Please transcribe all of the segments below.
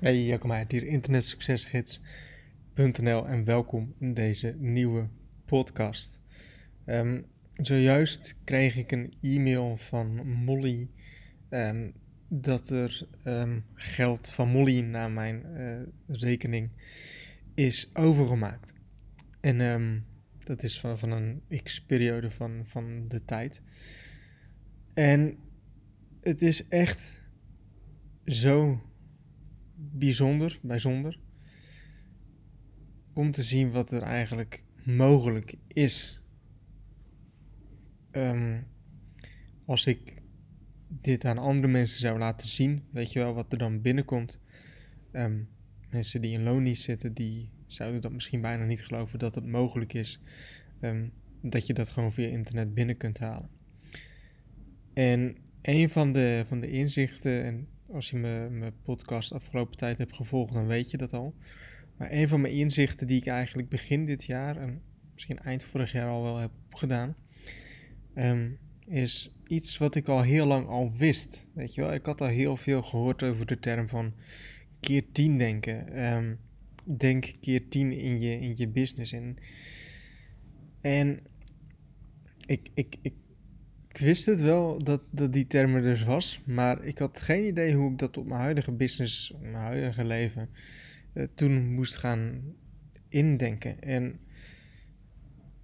Hey, Jacob Meijer hier, internetsuccesgids.nl en welkom in deze nieuwe podcast. Um, zojuist kreeg ik een e-mail van Molly um, dat er um, geld van Molly naar mijn uh, rekening is overgemaakt. En dat is van, van een x-periode van, van de tijd. En het is echt zo bijzonder, bijzonder. Om te zien wat er eigenlijk mogelijk is. Um, als ik dit aan andere mensen zou laten zien, weet je wel wat er dan binnenkomt. Um, mensen die in loondienst zitten, die zouden dat misschien bijna niet geloven dat het mogelijk is. Um, dat je dat gewoon via internet binnen kunt halen. En een van de, van de inzichten, en als je mijn podcast afgelopen tijd hebt gevolgd, dan weet je dat al. Maar een van mijn inzichten die ik eigenlijk begin dit jaar en misschien eind vorig jaar al wel heb opgedaan, um, is iets wat ik al heel lang al wist. Weet je wel, ik had al heel veel gehoord over de term van keer 10 denken. Um, denk keer 10 in je, in je business. En, en ik, ik, ik ik wist het wel dat, dat die term er dus was, maar ik had geen idee hoe ik dat op mijn huidige business, op mijn huidige leven, uh, toen moest gaan indenken. En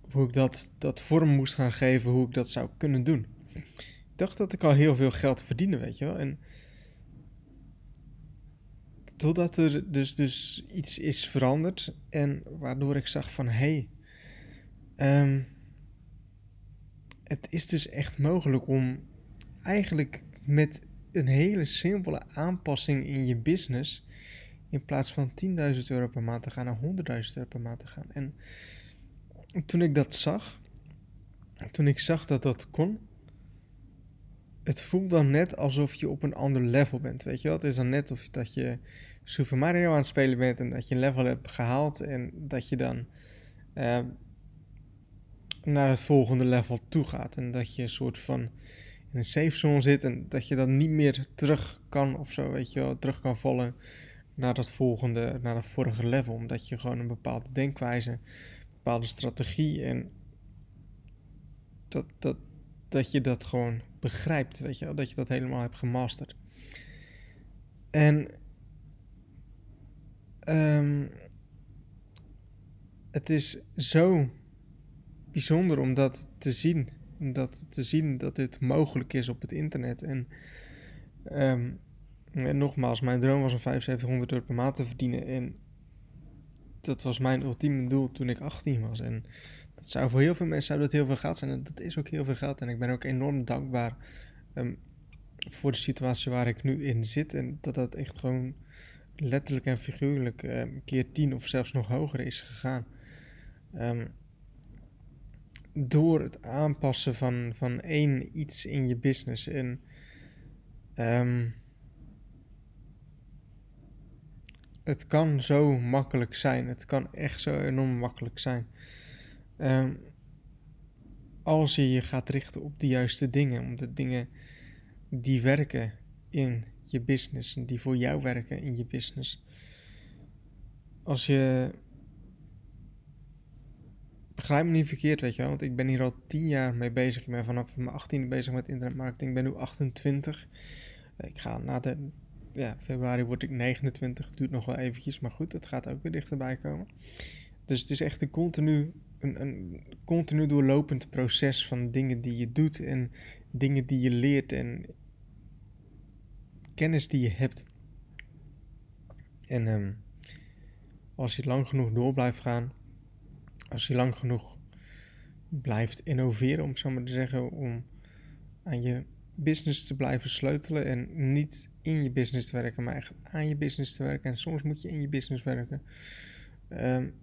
hoe ik dat, dat vorm moest gaan geven, hoe ik dat zou kunnen doen. Ik dacht dat ik al heel veel geld verdiende, weet je wel. En totdat er dus, dus iets is veranderd en waardoor ik zag van, hé, hey, um, het is dus echt mogelijk om eigenlijk met een hele simpele aanpassing in je business in plaats van 10.000 euro per maand te gaan naar 100.000 euro per maand te gaan. En toen ik dat zag, toen ik zag dat dat kon, het voelt dan net alsof je op een ander level bent. Weet je wel? Het is dan net of dat je Super Mario aan het spelen bent en dat je een level hebt gehaald en dat je dan uh, naar het volgende level toe gaat. En dat je een soort van in een safe zone zit en dat je dan niet meer terug kan of zo, weet je wel, terug kan vallen naar dat volgende, naar dat vorige level. Omdat je gewoon een bepaalde denkwijze, bepaalde strategie en dat, dat, dat je dat gewoon begrijpt, weet je wel, dat je dat helemaal hebt gemasterd. En um, het is zo bijzonder om dat te zien. Om dat te zien dat dit mogelijk is op het internet. En, en nogmaals, mijn droom was om 7500 euro per maand te verdienen. En dat was mijn ultieme doel toen ik 18 was. En dat zou voor heel veel mensen zou dat heel veel geld zijn. En dat is ook heel veel geld. En ik ben ook enorm dankbaar um, voor de situatie waar ik nu in zit. En dat dat echt gewoon letterlijk en figuurlijk um, keer 10 of zelfs nog hoger is gegaan. Door het aanpassen van, van één iets in je business. En um, het kan zo makkelijk zijn. Het kan echt zo enorm makkelijk zijn. Um, als je je gaat richten op de juiste dingen, om de dingen die werken in je business en die voor jou werken in je business. Als je begrijp me niet verkeerd, weet je wel. Want ik ben hier al tien jaar mee bezig. Ik ben vanaf mijn 18e bezig met internetmarketing. Ik ben nu 28. Ik ga na de... Ja, februari word ik 29. Duurt nog wel eventjes. Maar goed, het gaat ook weer dichterbij komen. Dus het is echt een continu, een continu doorlopend proces van dingen die je doet. En dingen die je leert. En kennis die je hebt. En um, als je lang genoeg door blijft gaan als je lang genoeg blijft innoveren, om zo maar te zeggen, om aan je business te blijven sleutelen en niet in je business te werken, maar echt aan je business te werken. En soms moet je in je business werken. Um,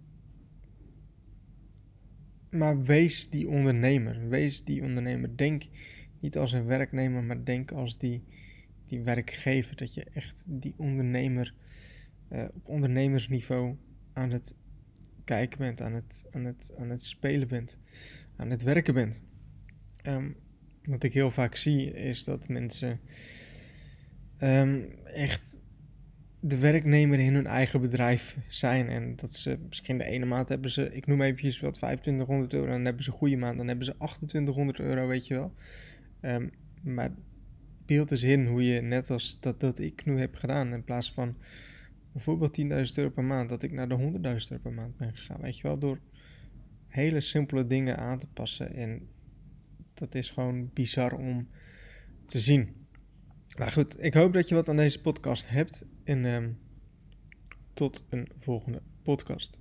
maar wees die ondernemer. Wees die ondernemer. Denk niet als een werknemer, maar denk als die, die werkgever. Dat je echt die ondernemer uh, op ondernemersniveau aan het kijken bent, aan het, aan het, aan het spelen bent, aan het werken bent. Um, wat ik heel vaak zie is dat mensen um, echt de werknemer in hun eigen bedrijf zijn. En dat ze misschien de ene maand hebben ze, ik noem eventjes wat, 2500 euro. En dan hebben ze een goede maand, dan hebben ze 2800 euro, weet je wel. Um, maar beeld eens in hoe je, net als dat, dat ik nu heb gedaan, in plaats van bijvoorbeeld 10.000 euro per maand, dat ik naar de 100.000 euro per maand ben gegaan. Weet je wel, door hele simpele dingen aan te passen. En dat is gewoon bizar om te zien. Nou goed, ik hoop dat je wat aan deze podcast hebt. En um, tot een volgende podcast.